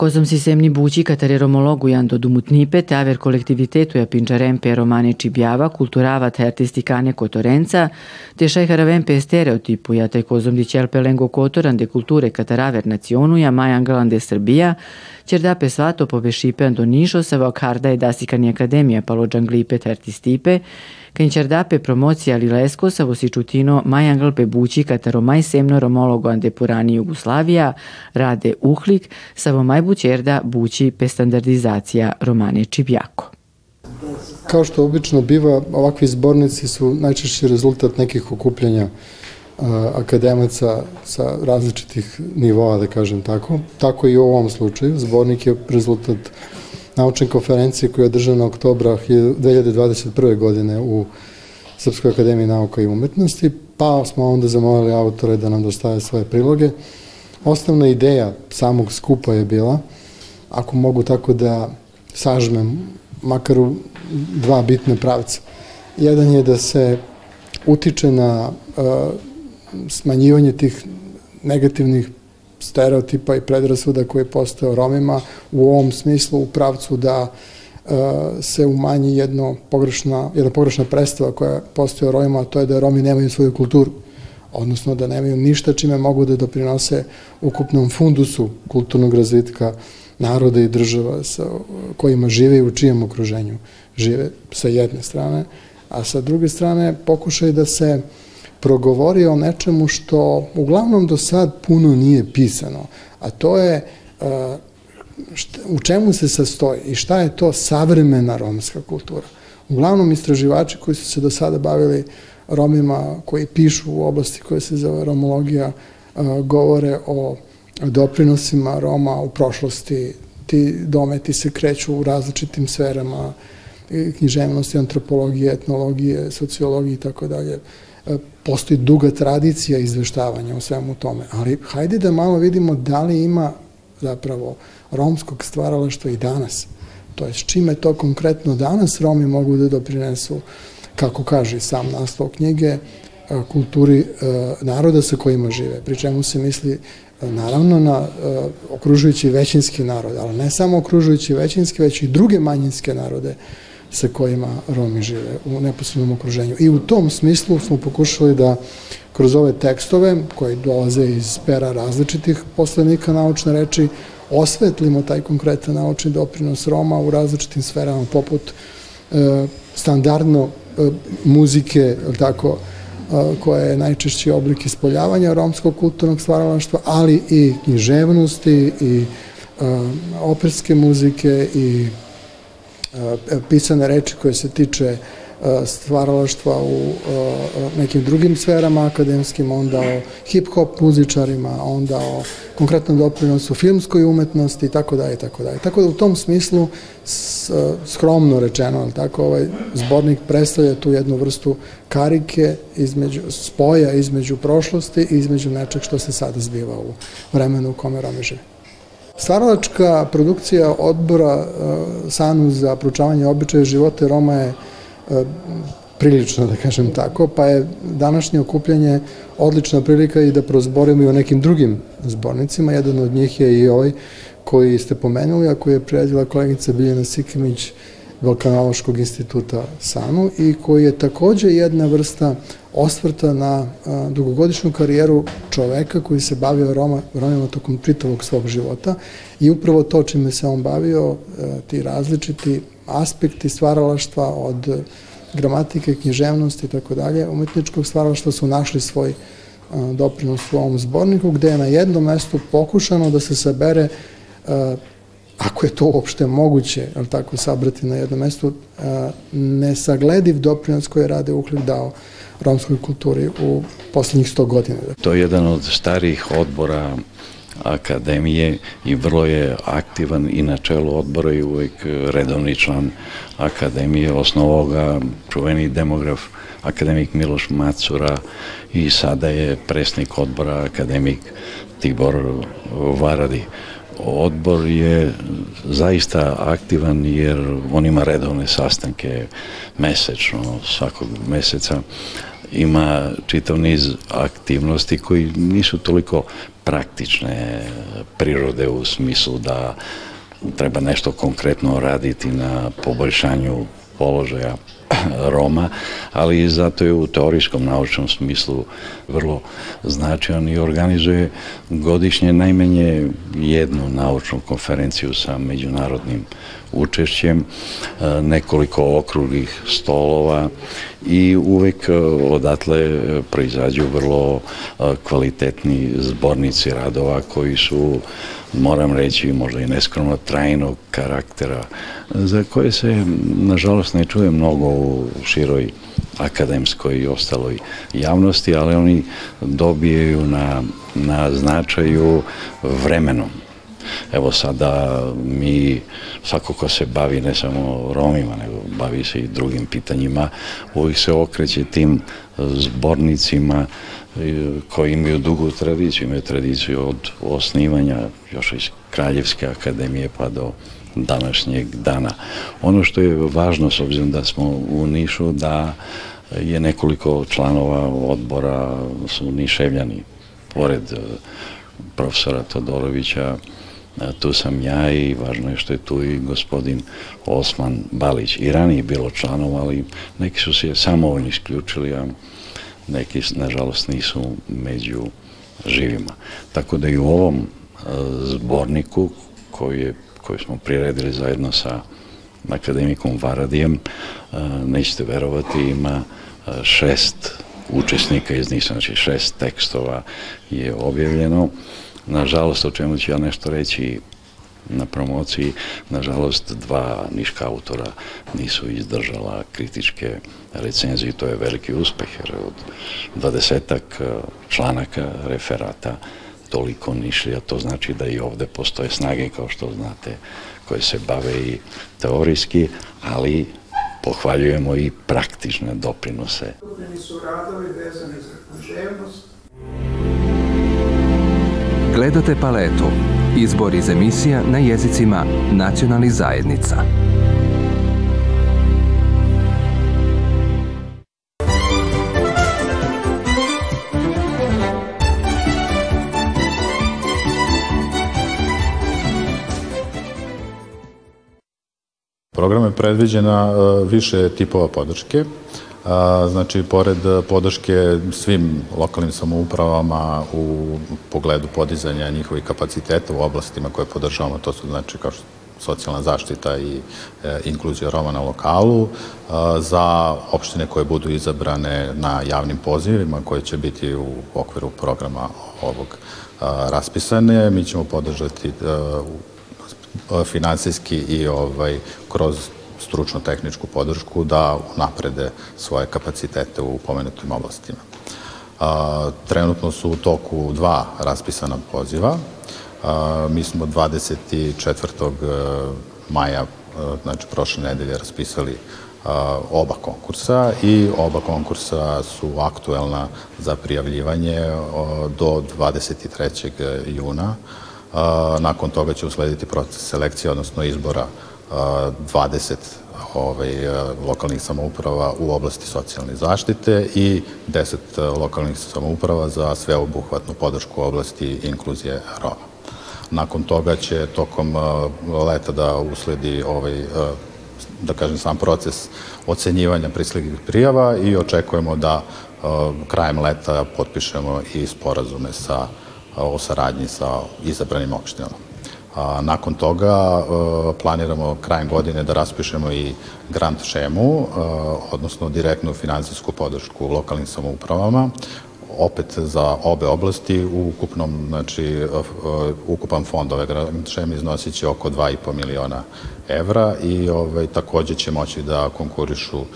Kozom si semni bući katare romologujan do dumutnipe te aver kolektivitetu ja pinčarempe romane čibjava, kulturavat artistikane kotorenca, te šajharavempe stereotipu ja te kozom di čelpe lengo kotoran de kulture kataraver nacionu ja majangalan de Srbija, ćer da pe svato povešipe do Nišo sa vakharda je dasikani akademija palo džanglipe te artistipe, Cancerdape promocija Lilesko sa vosičutino Majangal pe bući kataro maj semno romologo ande purani Jugoslavija rade uhlik sa vo maj bućerda bući pe standardizacija romane Čibjako. Kao što obično biva, ovakvi zbornici su najčešći rezultat nekih okupljanja akademaca sa različitih nivoa, da kažem tako. Tako i u ovom slučaju. Zbornik je rezultat naučne konferencije koja je održana oktobra 2021. godine u Srpskoj akademiji nauka i umetnosti, pa smo onda zamolili autore da nam dostave svoje priloge. Osnovna ideja samog skupa je bila, ako mogu tako da sažmem, makar u dva bitne pravca. Jedan je da se utiče na uh, smanjivanje tih negativnih stereotipa i predrasuda koje postoje Romima u ovom smislu u pravcu da e, se umanji jedno pogrešna, jedna pogrešna predstava koja postoje o Romima, a to je da Romi nemaju svoju kulturu odnosno da nemaju ništa čime mogu da doprinose ukupnom fundusu kulturnog razvitka naroda i država sa kojima žive i u čijem okruženju žive sa jedne strane, a sa druge strane pokušaj da se uh, progovorio o nečemu što uglavnom do sad puno nije pisano, a to je uh, u čemu se sastoji i šta je to savremena romska kultura. Uglavnom istraživači koji su se do sada bavili Romima, koji pišu u oblasti koja se zove romologija, uh, govore o doprinosima Roma u prošlosti, ti dometi se kreću u različitim sferama, književnosti, antropologije, etnologije, sociologije i tako dalje postoji duga tradicija izveštavanja o svemu tome, ali hajde da malo vidimo da li ima zapravo romskog stvaralaštva i danas. To je s čime to konkretno danas Romi mogu da doprinesu, kako kaže sam naslov knjige, kulturi naroda sa kojima žive, pri čemu se misli naravno na okružujući većinski narod, ali ne samo okružujući većinski, već i druge manjinske narode sa kojima Romi žive u neposrednom okruženju. I u tom smislu smo pokušali da kroz ove tekstove, koji dolaze iz pera različitih poslednika naučne reči, osvetlimo taj konkretan naučni doprinos Roma u različitim sferama, poput e, standardno e, muzike, tako, e, koja je najčešći oblik ispoljavanja romskog kulturnog stvaralaštva, ali i književnosti i e, operske muzike i pisane reči koje se tiče e, stvaralaštva u e, nekim drugim sferama akademskim, onda o hip-hop muzičarima, onda o konkretnom doprinosu filmskoj umetnosti i tako dalje, tako dalje. Tako da u tom smislu skromno rečeno, ali tako, ovaj zbornik predstavlja tu jednu vrstu karike između, spoja između prošlosti i između nečeg što se sada zbiva u vremenu u kome Rome žive. Stvaralačka produkcija odbora e, SANU za proučavanje običaja života Roma je e, prilično, da kažem tako, pa je današnje okupljanje odlična prilika i da prozborimo i o nekim drugim zbornicima. Jedan od njih je i ovaj koji ste pomenuli, a koji je prijedila kolegica Biljana Sikimić Balkanološkog instituta SANU i koji je takođe jedna vrsta osvrta na dugogodišnju karijeru čoveka koji se bavio Roma, Romima tokom čitavog svog života i upravo to čime se on bavio, ti različiti aspekti stvaralaštva od gramatike, književnosti i tako dalje, umetničkog stvaralaštva su našli svoj doprinos u ovom zborniku, gde je na jednom mestu pokušano da se sabere ako je to uopšte moguće, ali tako, sabrati na jednom mestu, nesaglediv doprinos koji rade Uhlik dao romskoj kulturi u poslednjih 100 godina. To je jedan od starijih odbora akademije i vrlo je aktivan i na čelu odbora i uvek redovni član akademije, osnovao ga čuveni demograf akademik Miloš Macura i sada je presnik odbora akademik Tibor Varadi odbor je zaista aktivan jer on ima redovne sastanke mesečno, svakog meseca. Ima čitav niz aktivnosti koji nisu toliko praktične prirode u smislu da treba nešto konkretno raditi na poboljšanju položaja Roma, ali zato je u teorijskom naučnom smislu vrlo značajan i organizuje godišnje najmenje jednu naučnu konferenciju sa međunarodnim učešćem, e, nekoliko okruglih stolova i uvek e, odatle proizađu vrlo e, kvalitetni zbornici radova koji su moram reći možda i neskromno trajnog karaktera za koje se nažalost ne čuje mnogo u široj akademskoj i ostaloj javnosti, ali oni dobijaju na, na značaju vremenom. Evo sada mi, svako ko se bavi ne samo Romima, nego bavi se i drugim pitanjima, uvijek se okreće tim zbornicima koji imaju dugu tradiciju, imaju tradiciju od osnivanja još iz Kraljevske akademije pa do današnjeg dana. Ono što je važno s obzirom da smo u Nišu, da je nekoliko članova odbora su Niševljani, pored e, profesora Todorovića, e, tu sam ja i važno je što je tu i gospodin Osman Balić. I ranije bilo članova, ali neki su se samo oni isključili, a neki nažalost nisu među živima. Tako da i u ovom e, zborniku koji, je, koji smo priredili zajedno sa akademikom Varadijem, e, nećete verovati, ima e, šest učesnika iz Nisa, znači šest tekstova je objavljeno. Nažalost, o čemu ću ja nešto reći na promociji. Nažalost, dva niška autora nisu izdržala kritičke recenzije, to je veliki uspeh, jer od dvadesetak e, članaka, referata, toliko nišlija, to znači da i ovde postoje snage, kao što znate, koje se bave i teorijski, ali pohvaljujemo i praktične doprinose. su radovi vezani za književnost. Gledate paletu Izbor iz emisija na jezicima nacionalnih zajednica. Program je predviđena e, više tipova podrške. Znači, pored podrške svim lokalnim samoupravama u pogledu podizanja njihovih kapaciteta u oblastima koje podržavamo, to su znači kao što socijalna zaštita i e, inkluzija Roma na lokalu, za opštine koje budu izabrane na javnim pozivima koje će biti u okviru programa ovog raspisane. Mi ćemo podržati e, finansijski i ovaj, kroz stručno-tehničku podršku da naprede svoje kapacitete u pomenutim oblastima. Trenutno su u toku dva raspisana poziva. Mi smo 24. E, maja, e, znači prošle nedelje, raspisali oba konkursa i oba konkursa su aktuelna za prijavljivanje do 23. juna. Nakon toga će uslediti proces selekcije, odnosno izbora 20 ovaj, lokalnih samouprava u oblasti socijalne zaštite i 10 lokalnih samouprava za sveobuhvatnu podršku u oblasti inkluzije Roma. Nakon toga će tokom leta da usledi ovaj, da kažem, sam proces ocenjivanja prisligih prijava i očekujemo da krajem leta potpišemo i sporazume sa, o saradnji sa izabranim opštinama. A, nakon toga a, e, planiramo krajem godine da raspišemo i grant šemu, a, e, odnosno direktnu finansijsku podršku lokalnim samoupravama, opet za obe oblasti u ukupnom, znači, e, ukupan fond ove grant šeme iznosit će oko 2,5 miliona evra i ovaj, takođe će moći da konkurišu uh,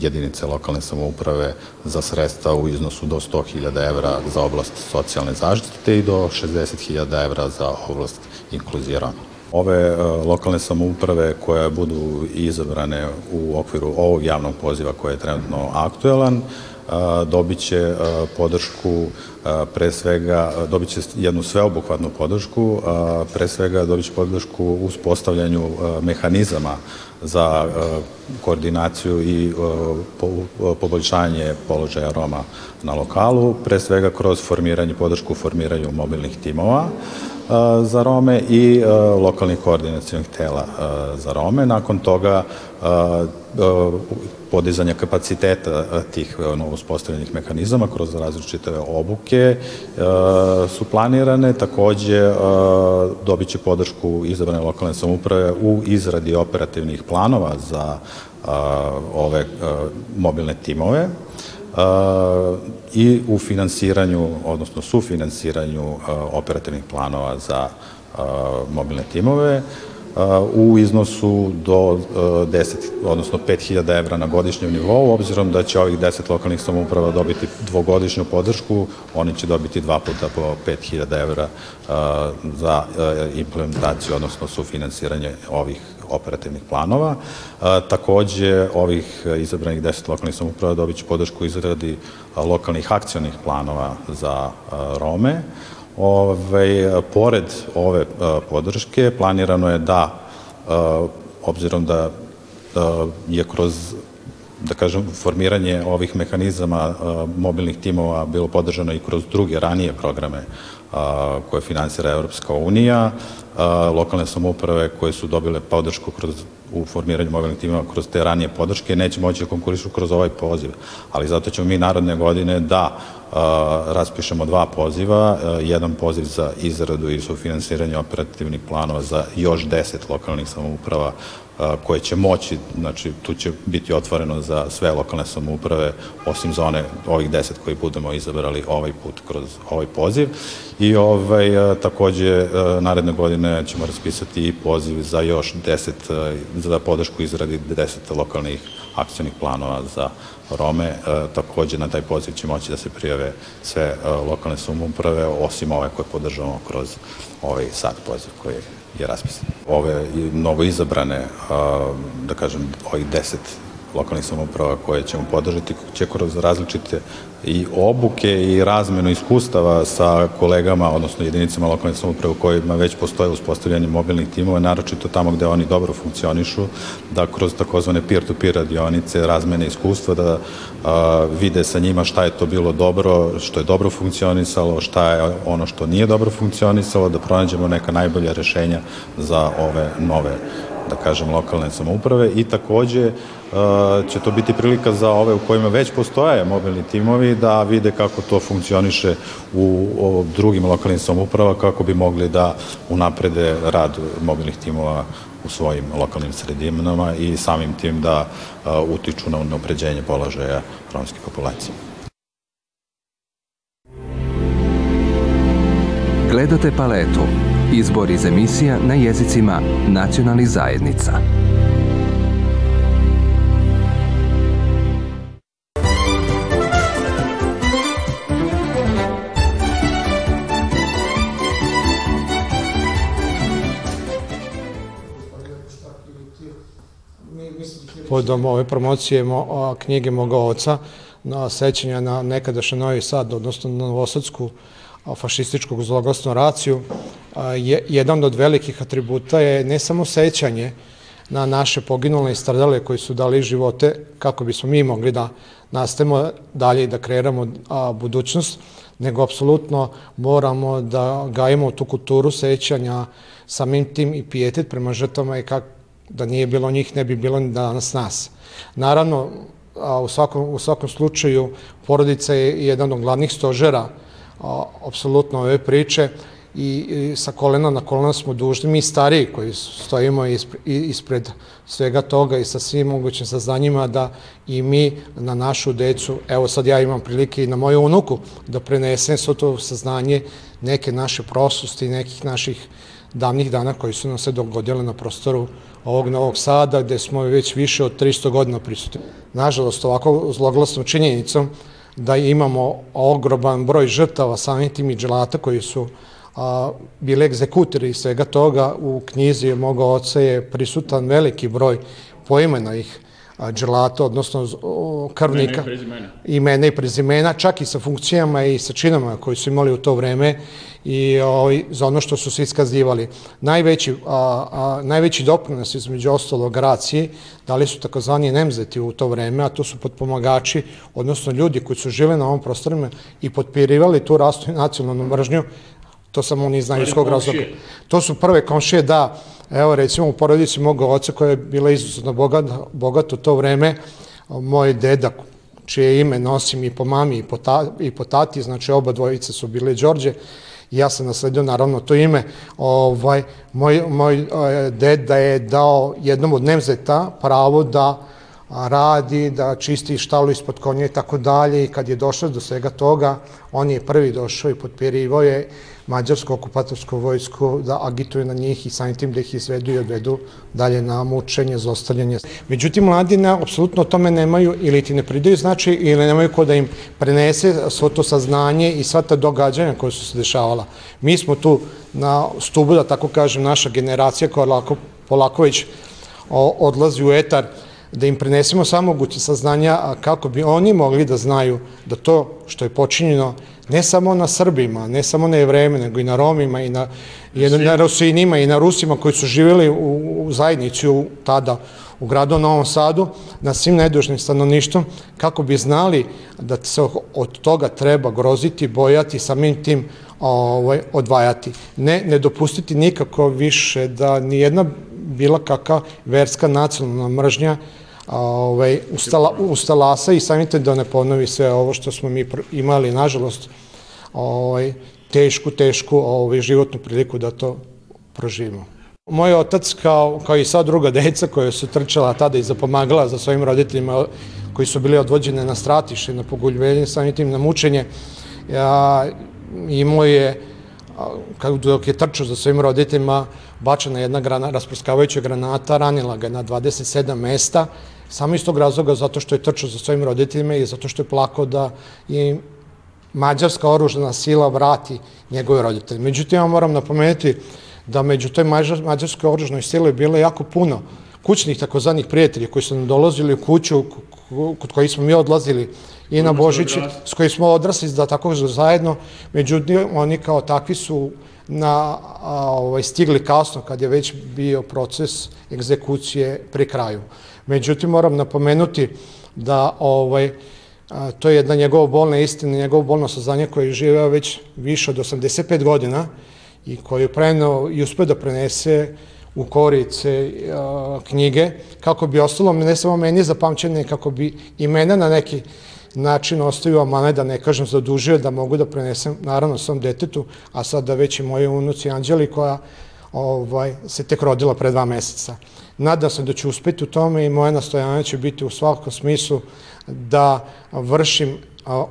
jedinice lokalne samouprave za sredstva u iznosu do 100.000 evra za oblast socijalne zaštite i do 60.000 evra za oblast inkluzije. Ove lokalne samouprave koje budu izabrane u okviru ovog javnog poziva koji je trenutno aktuelan, dobit će podršku pre svega, dobit će jednu sveobuhvatnu podršku, pre svega dobit će podršku u uspostavljanju mehanizama za koordinaciju i poboljšanje položaja Roma na lokalu, pre svega kroz formiranje, podršku u formiranju mobilnih timova, za Rome i lokalnih koordinacijonih tela za Rome. Nakon toga podizanja kapaciteta tih uspostavljenih mehanizama kroz različite obuke su planirane. Takođe dobit će podršku izabrane lokalne samuprave u izradi operativnih planova za ove mobilne timove i u finansiranju, odnosno sufinansiranju operativnih planova za mobilne timove u iznosu do 10, odnosno 5000 evra na godišnjem nivou, obzirom da će ovih 10 lokalnih samouprava dobiti dvogodišnju podršku, oni će dobiti dva puta po 5000 evra za implementaciju, odnosno sufinansiranje ovih operativnih planova. Takođe, ovih izabranih 10 lokalnih samouprava dobit će podršku izradi lokalnih akcionih planova za Rome. Ove, pored ove podrške planirano je da, obzirom da je kroz da kažem, formiranje ovih mehanizama mobilnih timova bilo podržano i kroz druge ranije programe koje finansira Evropska unija, lokalne samouprave koje su dobile podršku kroz u formiranju mobilnih timova kroz te ranije podrške neće moći da konkurišu kroz ovaj poziv. Ali zato ćemo mi narodne godine da raspišemo dva poziva, jedan poziv za izradu i sufinansiranje operativnih planova za još deset lokalnih samouprava koje će moći, znači tu će biti otvoreno za sve lokalne samouprave, osim za one, ovih deset koji budemo izabrali ovaj put kroz ovaj poziv. I ovaj, takođe naredne godine ćemo raspisati i poziv za još deset, za podršku izradi deset lokalnih akcijnih planova za Rome. E, takođe na taj poziv će moći da se prijave sve lokalne samouprave, osim ove koje podržavamo kroz ovaj sad poziv koji je raspisan. Ove novo izabrane, da kažem, ovih deset lokalnih samouprava koje ćemo podržati će kroz različite i obuke i razmenu iskustava sa kolegama, odnosno jedinicama lokalne samouprave u kojima već postoje uspostavljanje mobilnih timova, naročito tamo gde oni dobro funkcionišu, da kroz takozvane peer-to-peer radionice razmene iskustva, da a, vide sa njima šta je to bilo dobro, što je dobro funkcionisalo, šta je ono što nije dobro funkcionisalo, da pronađemo neka najbolja rešenja za ove nove da kažem, lokalne samouprave. I takođe će to biti prilika za ove u kojima već postoje mobilni timovi da vide kako to funkcioniše u drugim lokalnim samouprava kako bi mogli da unaprede rad mobilnih timova u svojim lokalnim sredinama i samim tim da utiču na unapređenje položaja romske populacije. Gledate paletu. Izbor iz emisija na jezicima nacionalnih zajednica. Podom ove promocije mo, knjige moga oca na sećanja na nekadašnji Novi Sad, odnosno na Novosadsku fašističkog zloglasnu raciju, je, jedan od velikih atributa je ne samo sećanje na naše poginule i stradale koji su dali živote kako bismo mi mogli da nastavimo dalje i da kreiramo budućnost, nego apsolutno moramo da gajimo tu kulturu sećanja samim tim i pijetet prema žrtvama i kako da nije bilo njih, ne bi bilo ni danas nas. Naravno, a u, svakom, u svakom slučaju porodica je jedan od glavnih stožera apsolutno ove priče i, sa kolena na kolena smo dužni, mi stariji koji stojimo ispred, ispred svega toga i sa svim mogućim saznanjima da i mi na našu decu, evo sad ja imam prilike i na moju unuku da prenesem svo to saznanje neke naše prostosti, nekih naših davnih dana koji su nam se dogodile na prostoru ovog Novog Sada, gde smo već više od 300 godina prisutni. Nažalost, ovako zloglasnom činjenicom da imamo ogroban broj žrtava samim tim i dželata koji su a, bili egzekutori svega toga. U knjizi moga oca je prisutan veliki broj poimena ih dželata, odnosno krvnika. Imena i prezimena. Imena i prezimena, čak i sa funkcijama i sa činama koji su imali u to vreme i o, ovaj, za ono što su se iskazivali. Najveći, a, a, najveći doprinos između ostalog raciji dali su takozvani nemzeti u to vreme, a to su potpomagači, odnosno ljudi koji su živeli na ovom prostorima i potpirivali tu rastu nacionalnu mržnju, to samo oni znaju iz kog razloga. To su prve komšije, da, Evo recimo u porodici mog oca koja je bila izuzetno bogat, bogat u to vreme, moj deda čije ime nosim i po mami i po, ta, i po tati, znači oba dvojice su bile Đorđe, ja sam nasledio naravno to ime, ovaj, moj, moj eh, deda je dao jednom od Nemzeta pravo da radi, da čisti štalu ispod konja i tako dalje i kad je došao do svega toga, on je prvi došao i potpirivo je mađarsko okupatorsko vojsko da agituje na njih i samim tim da ih izvedu i odvedu dalje na mučenje, zostavljanje. Međutim, mladine apsolutno o tome nemaju ili ti ne pridaju značaj ili nemaju ko da im prenese svo to saznanje i sva ta događanja koje su se dešavala. Mi smo tu na stubu, da tako kažem, naša generacija koja lako, polako već odlazi u etar, da im prenesemo samoguće saznanja kako bi oni mogli da znaju da to što je počinjeno ne samo na Srbima, ne samo na Jevreme, nego i na Romima i na, na Rusinima i na Rusima koji su živjeli u, zajednici u, tada u gradu Novom Sadu, na svim nedužnim stanovništvom, kako bi znali da se od toga treba groziti, bojati, samim tim ovaj, odvajati. Ne, ne dopustiti nikako više da ni jedna bila kakva verska nacionalna mržnja ovaj, ustala, ustalasa i samite da ne ponovi sve ovo što smo mi imali, nažalost, ovaj, tešku, tešku ovaj, životnu priliku da to proživimo. Moj otac, kao, i sva druga deca koja su trčala tada i zapomagala za svojim roditeljima koji su bili odvođene na stratiše, na poguljvenje, samim tim na mučenje, ja, imao je, kako dok je trčao za svojim roditeljima, bačena jedna grana, rasprskavajuća granata, ranila ga na 27 mesta, Samo iz tog razloga zato što je trčao za svojim roditeljima i zato što je plakao da i mađarska oružana sila vrati njegove roditelje. Međutim, ja moram napomenuti da među toj mađarskoj oružnoj sile je bilo jako puno kućnih takozvanih prijatelja koji su nam dolazili u kuću kod kojih smo mi odlazili i na Božić, s kojih smo odrasli da tako zajedno, međutim oni kao takvi su na, a, ovaj, stigli kasno kad je već bio proces egzekucije pri kraju. Međutim, moram napomenuti da ovaj, a, to je jedna njegova bolna istina, njegovo bolno saznanje koje je živeo već više od 85 godina i koji je prenao i uspio da prenese u korice a, knjige, kako bi ostalo ne samo meni zapamćene, kako bi i mene na neki način ostaju amane, da ne kažem zadužio, da mogu da prenesem, naravno, svom detetu, a sad da već i moje unuci Anđeli, koja ovaj, se tek rodila pre dva meseca. Nadam se da ću uspeti u tome i moje nastojanje će biti u svakom smislu da vršim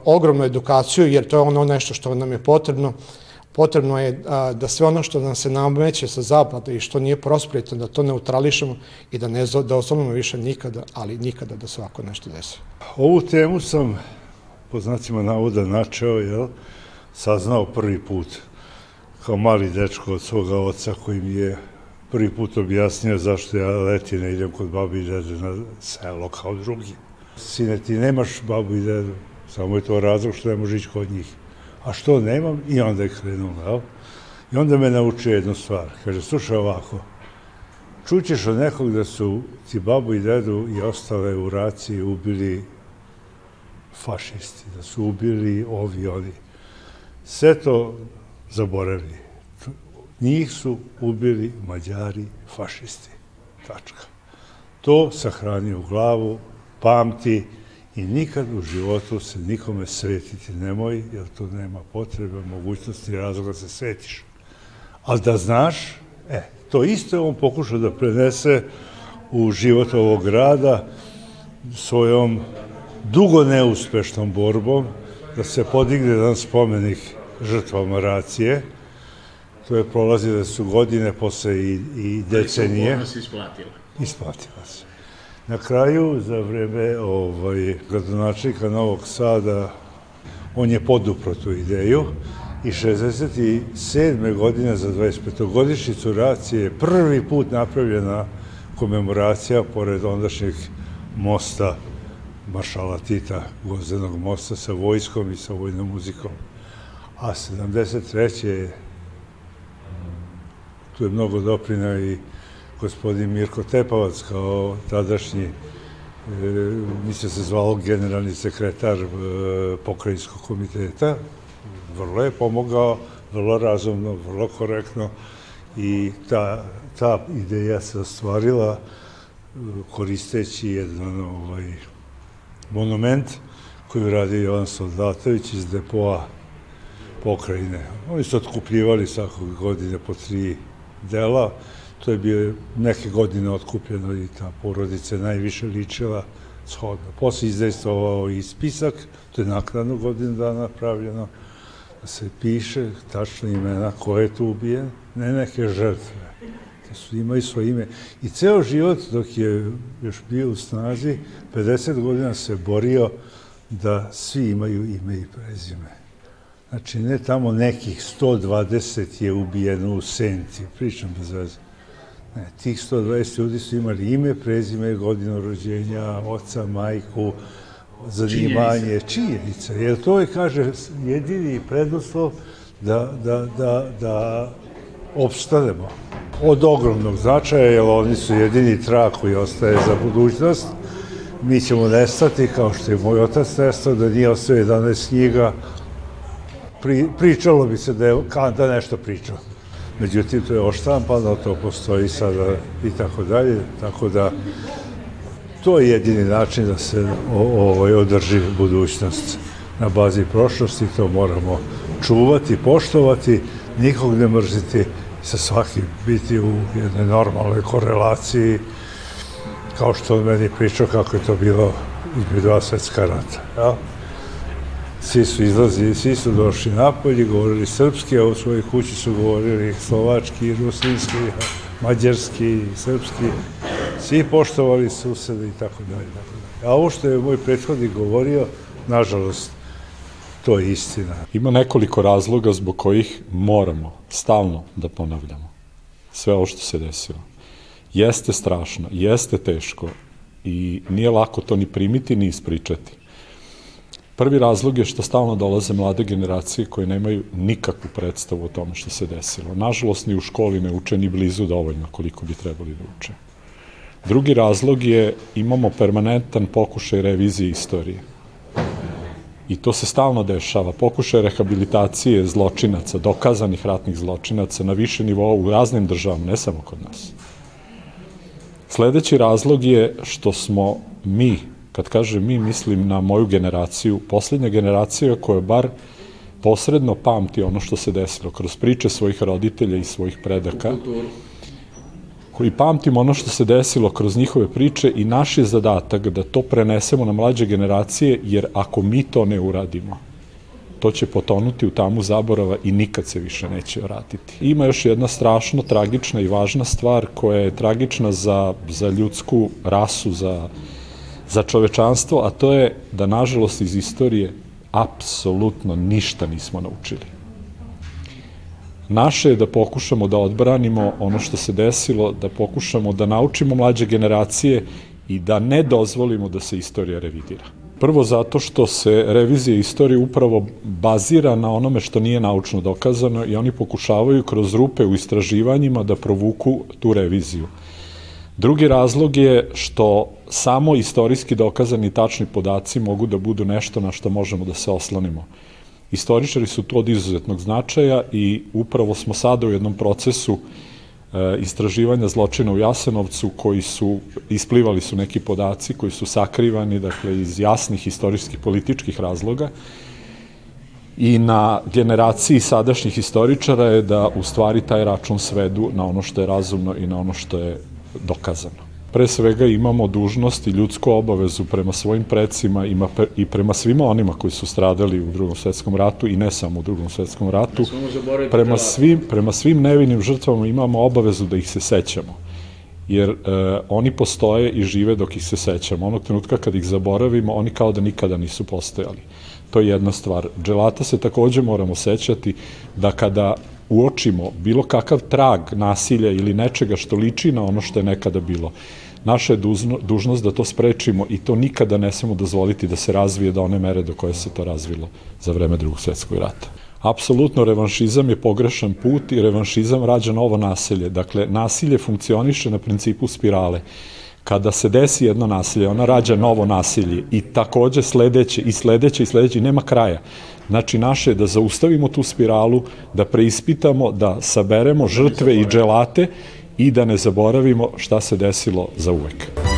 ogromnu edukaciju, jer to je ono nešto što nam je potrebno. Potrebno je da sve ono što nam se nameće sa zapada i što nije prosperitetno, da to neutrališemo i da ne da ostavimo više nikada, ali nikada da se ovako nešto desi. Ovu temu sam, po znacima navoda, načeo, jel, saznao prvi put kao mali dečko od svoga oca koji mi je prvi put objasnio zašto ja leti ne idem kod babi i dede na selo kao drugi. Sine, ti nemaš babu i dedu, samo je to razlog što ne može ići kod njih. A što nemam? I onda je krenuo, jel? I onda me naučio jednu stvar. Kaže, slušaj ovako, čućeš od nekog da su ti babu i dedu i ostale u raciji ubili fašisti, da su ubili ovi, oni. Sve to zaboravi. Njih su ubili Mađari fašisti. Tačka. To sahrani u glavu, pamti i nikad u životu se nikome svetiti nemoj, jer to nema potrebe, mogućnosti i razloga da se svetiš. Ali da znaš, e, to isto je on pokušao da prenese u život ovog grada svojom dugo neuspešnom borbom da se podigne jedan spomenik žrtvama racije, To je prolazi da su godine posle i, i decenije. Ali se isplatila. Isplatila se. Na kraju, za vreme ovaj, gradonačnika Novog Sada, on je podupro tu ideju i 67. godine za 25. racije je prvi put napravljena komemoracija pored ondašnjeg mosta maršala Tita, gozdenog mosta sa vojskom i sa vojnom muzikom. A 73. je tu je mnogo doprina i gospodin Mirko Tepavac kao tadašnji E, mislim se zvao generalni sekretar e, pokrajinskog komiteta, vrlo je pomogao, vrlo razumno, vrlo korektno i ta, ta ideja se ostvarila e, koristeći jedan ovaj, monument koji radi Jovan Soldatović iz depoa pokrajine. Oni su otkupljivali svakog godine po tri dela, To je bio neke godine otkupljeno i ta porodica najviše ličila shodno. Posle izdejstvovao i spisak, to je nakladno godinu dana napravljeno, da se piše tačno imena ko je tu ubijen, ne neke žrtve. Da su imaju svoje ime. I ceo život dok je još bio u snazi, 50 godina se borio da svi imaju ime i prezime. Znači, ne tamo nekih 120 je ubijeno u Senti, pričam bez veze Ne, tih 120 ljudi su imali ime, prezime, godinu rođenja, oca, majku, zanimanje, činjenica. Jer to je, kaže, jedini preduslov da, da, da, da opstanemo. Od ogromnog značaja, jer oni su jedini trak koji ostaje za budućnost. Mi ćemo nestati, kao što je moj otac nestao, da nije ostao 11 knjiga. Pri, pričalo bi se da je Kanta nešto pričao međutim to je oštampano, to postoji sada i tako dalje, tako da to je jedini način da se ovaj, održi budućnost na bazi prošlosti, to moramo čuvati, poštovati, nikog ne mrziti, sa svakim biti u jednoj normalnoj korelaciji, kao što on meni pričao kako je to bilo između dva svetska rata. Ja? Svi su izlazili, svi su došli napolje, govorili srpski, a u svojoj kući su govorili slovački, rusinski, mađarski, srpski. Svi poštovali susede i tako dalje. A ovo što je moj prethodnik govorio, nažalost, to je istina. Ima nekoliko razloga zbog kojih moramo stalno da ponavljamo sve ovo što se desilo. Jeste strašno, jeste teško i nije lako to ni primiti ni ispričati. Prvi razlog je što stalno dolaze mlade generacije koje nemaju nikakvu predstavu o tome što se desilo. Nažalost, ni u školi ne uče ni blizu dovoljno koliko bi trebali da uče. Drugi razlog je imamo permanentan pokušaj revizije istorije. I to se stalno dešava. Pokušaj rehabilitacije zločinaca, dokazanih ratnih zločinaca na više nivoa u raznim državama, ne samo kod nas. Sledeći razlog je što smo mi, Kad kažem mi, mislim na moju generaciju, poslednja generacija koja bar posredno pamti ono što se desilo kroz priče svojih roditelja i svojih predaka, koji pamtimo ono što se desilo kroz njihove priče i naš je zadatak da to prenesemo na mlađe generacije, jer ako mi to ne uradimo, to će potonuti u tamu zaborava i nikad se više neće vratiti. Ima još jedna strašno tragična i važna stvar koja je tragična za, za ljudsku rasu, za za čovečanstvo, a to je da, nažalost, iz istorije apsolutno ništa nismo naučili. Naše je da pokušamo da odbranimo ono što se desilo, da pokušamo da naučimo mlađe generacije i da ne dozvolimo da se istorija revidira. Prvo zato što se revizija istorije upravo bazira na onome što nije naučno dokazano i oni pokušavaju kroz rupe u istraživanjima da provuku tu reviziju. Drugi razlog je što samo istorijski dokazani tačni podaci mogu da budu nešto na što možemo da se oslonimo. Istoričari su to od izuzetnog značaja i upravo smo sada u jednom procesu e, istraživanja zločina u Jasenovcu koji su, isplivali su neki podaci koji su sakrivani, dakle, iz jasnih istorijskih političkih razloga i na generaciji sadašnjih istoričara je da u stvari taj račun svedu na ono što je razumno i na ono što je dokazano. Pre svega imamo dužnost i ljudsku obavezu prema svojim predcima ima i prema svima onima koji su stradali u drugom svetskom ratu i ne samo u drugom svetskom ratu. Prema svim, prema svim nevinim žrtvama imamo obavezu da ih se sećamo jer e, oni postoje i žive dok ih se sećamo. Onog trenutka kad ih zaboravimo, oni kao da nikada nisu postojali. To je jedna stvar. Dželata se takođe moramo sećati da kada uočimo bilo kakav trag nasilja ili nečega što liči na ono što je nekada bilo, naša je dužnost da to sprečimo i to nikada ne smemo dozvoliti da se razvije do one mere do koje se to razvilo za vreme drugog svetskog rata. Apsolutno, revanšizam je pogrešan put i revanšizam rađa novo nasilje. Dakle, nasilje funkcioniše na principu spirale. Kada se desi jedno nasilje, ona rađa novo nasilje i takođe sledeće i sledeće i sledeće i nema kraja. Znači, naše je da zaustavimo tu spiralu, da preispitamo, da saberemo žrtve i dželate i da ne zaboravimo šta se desilo za uvek.